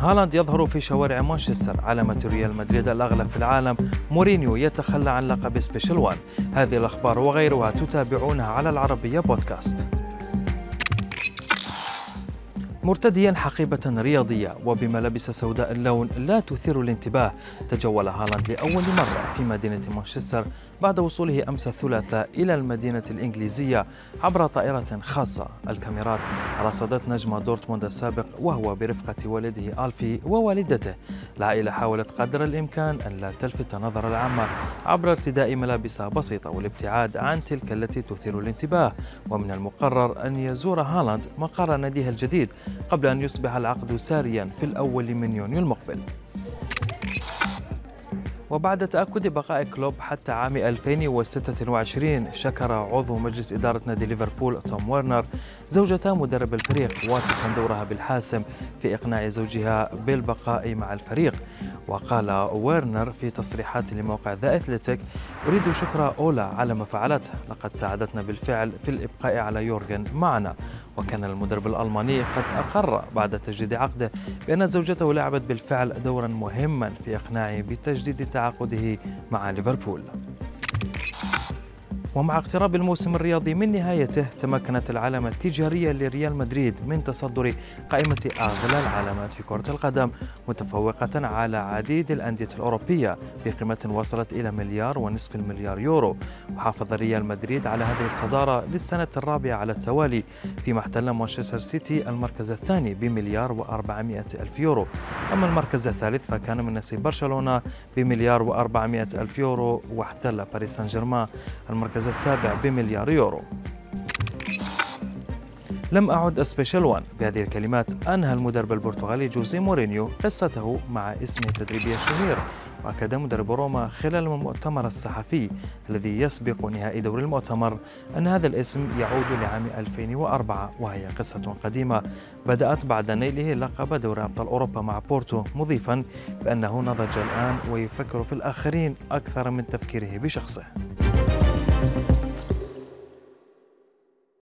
هالاند يظهر في شوارع مانشستر علامة ريال مدريد الأغلب في العالم. مورينيو يتخلى عن لقب Special One. هذه الأخبار وغيرها تتابعونها على العربية بودكاست. مرتديا حقيبة رياضية وبملابس سوداء اللون لا تثير الانتباه تجول هالاند لأول مرة في مدينة مانشستر بعد وصوله أمس الثلاثاء إلى المدينة الإنجليزية عبر طائرة خاصة الكاميرات. رصدت نجم دورتموند السابق وهو برفقة والده ألفي ووالدته. العائلة حاولت قدر الإمكان أن لا تلفت نظر العامة عبر ارتداء ملابس بسيطة والابتعاد عن تلك التي تثير الانتباه. ومن المقرر أن يزور هالاند مقر ناديه الجديد قبل أن يصبح العقد ساريا في الأول من يونيو المقبل. وبعد تأكد بقاء كلوب حتى عام 2026 شكر عضو مجلس إدارة نادي ليفربول توم ويرنر زوجة مدرب الفريق واصفا دورها بالحاسم في إقناع زوجها بالبقاء مع الفريق. وقال ويرنر في تصريحات لموقع ذا أثليتيك أريد شكر أولا على ما فعلته لقد ساعدتنا بالفعل في الإبقاء على يورغن معنا. وكان المدرب الألماني قد أقر بعد تجديد عقده بأن زوجته لعبت بالفعل دورا مهما في إقناعه بتجديد تعاقده مع ليفربول. ومع اقتراب الموسم الرياضي من نهايته تمكنت العلامة التجارية لريال مدريد من تصدر قائمة أغلى العلامات في كرة القدم متفوقة على عديد الأندية الأوروبية بقيمة وصلت إلى مليار ونصف المليار يورو. وحافظ ريال مدريد على هذه الصدارة للسنة الرابعة على التوالي فيما احتل مانشستر سيتي المركز الثاني بمليار و400 ألف يورو. أما المركز الثالث فكان من نصيب برشلونة بمليار و400 ألف يورو واحتل باريس سان جيرمان. المركز المركز السابع بمليار يورو. لم أعد Special One بهذه الكلمات أنهى المدرب البرتغالي جوزي مورينيو قصته مع اسمه التدريبي الشهير. وأكد مدرب روما خلال المؤتمر الصحفي الذي يسبق نهائي دور المؤتمر أن هذا الاسم يعود لعام 2004 وهي قصة قديمة. بدأت بعد نيله لقب دوري أبطال أوروبا مع بورتو مضيفا بأنه نضج الآن ويفكر في الآخرين أكثر من تفكيره بشخصه.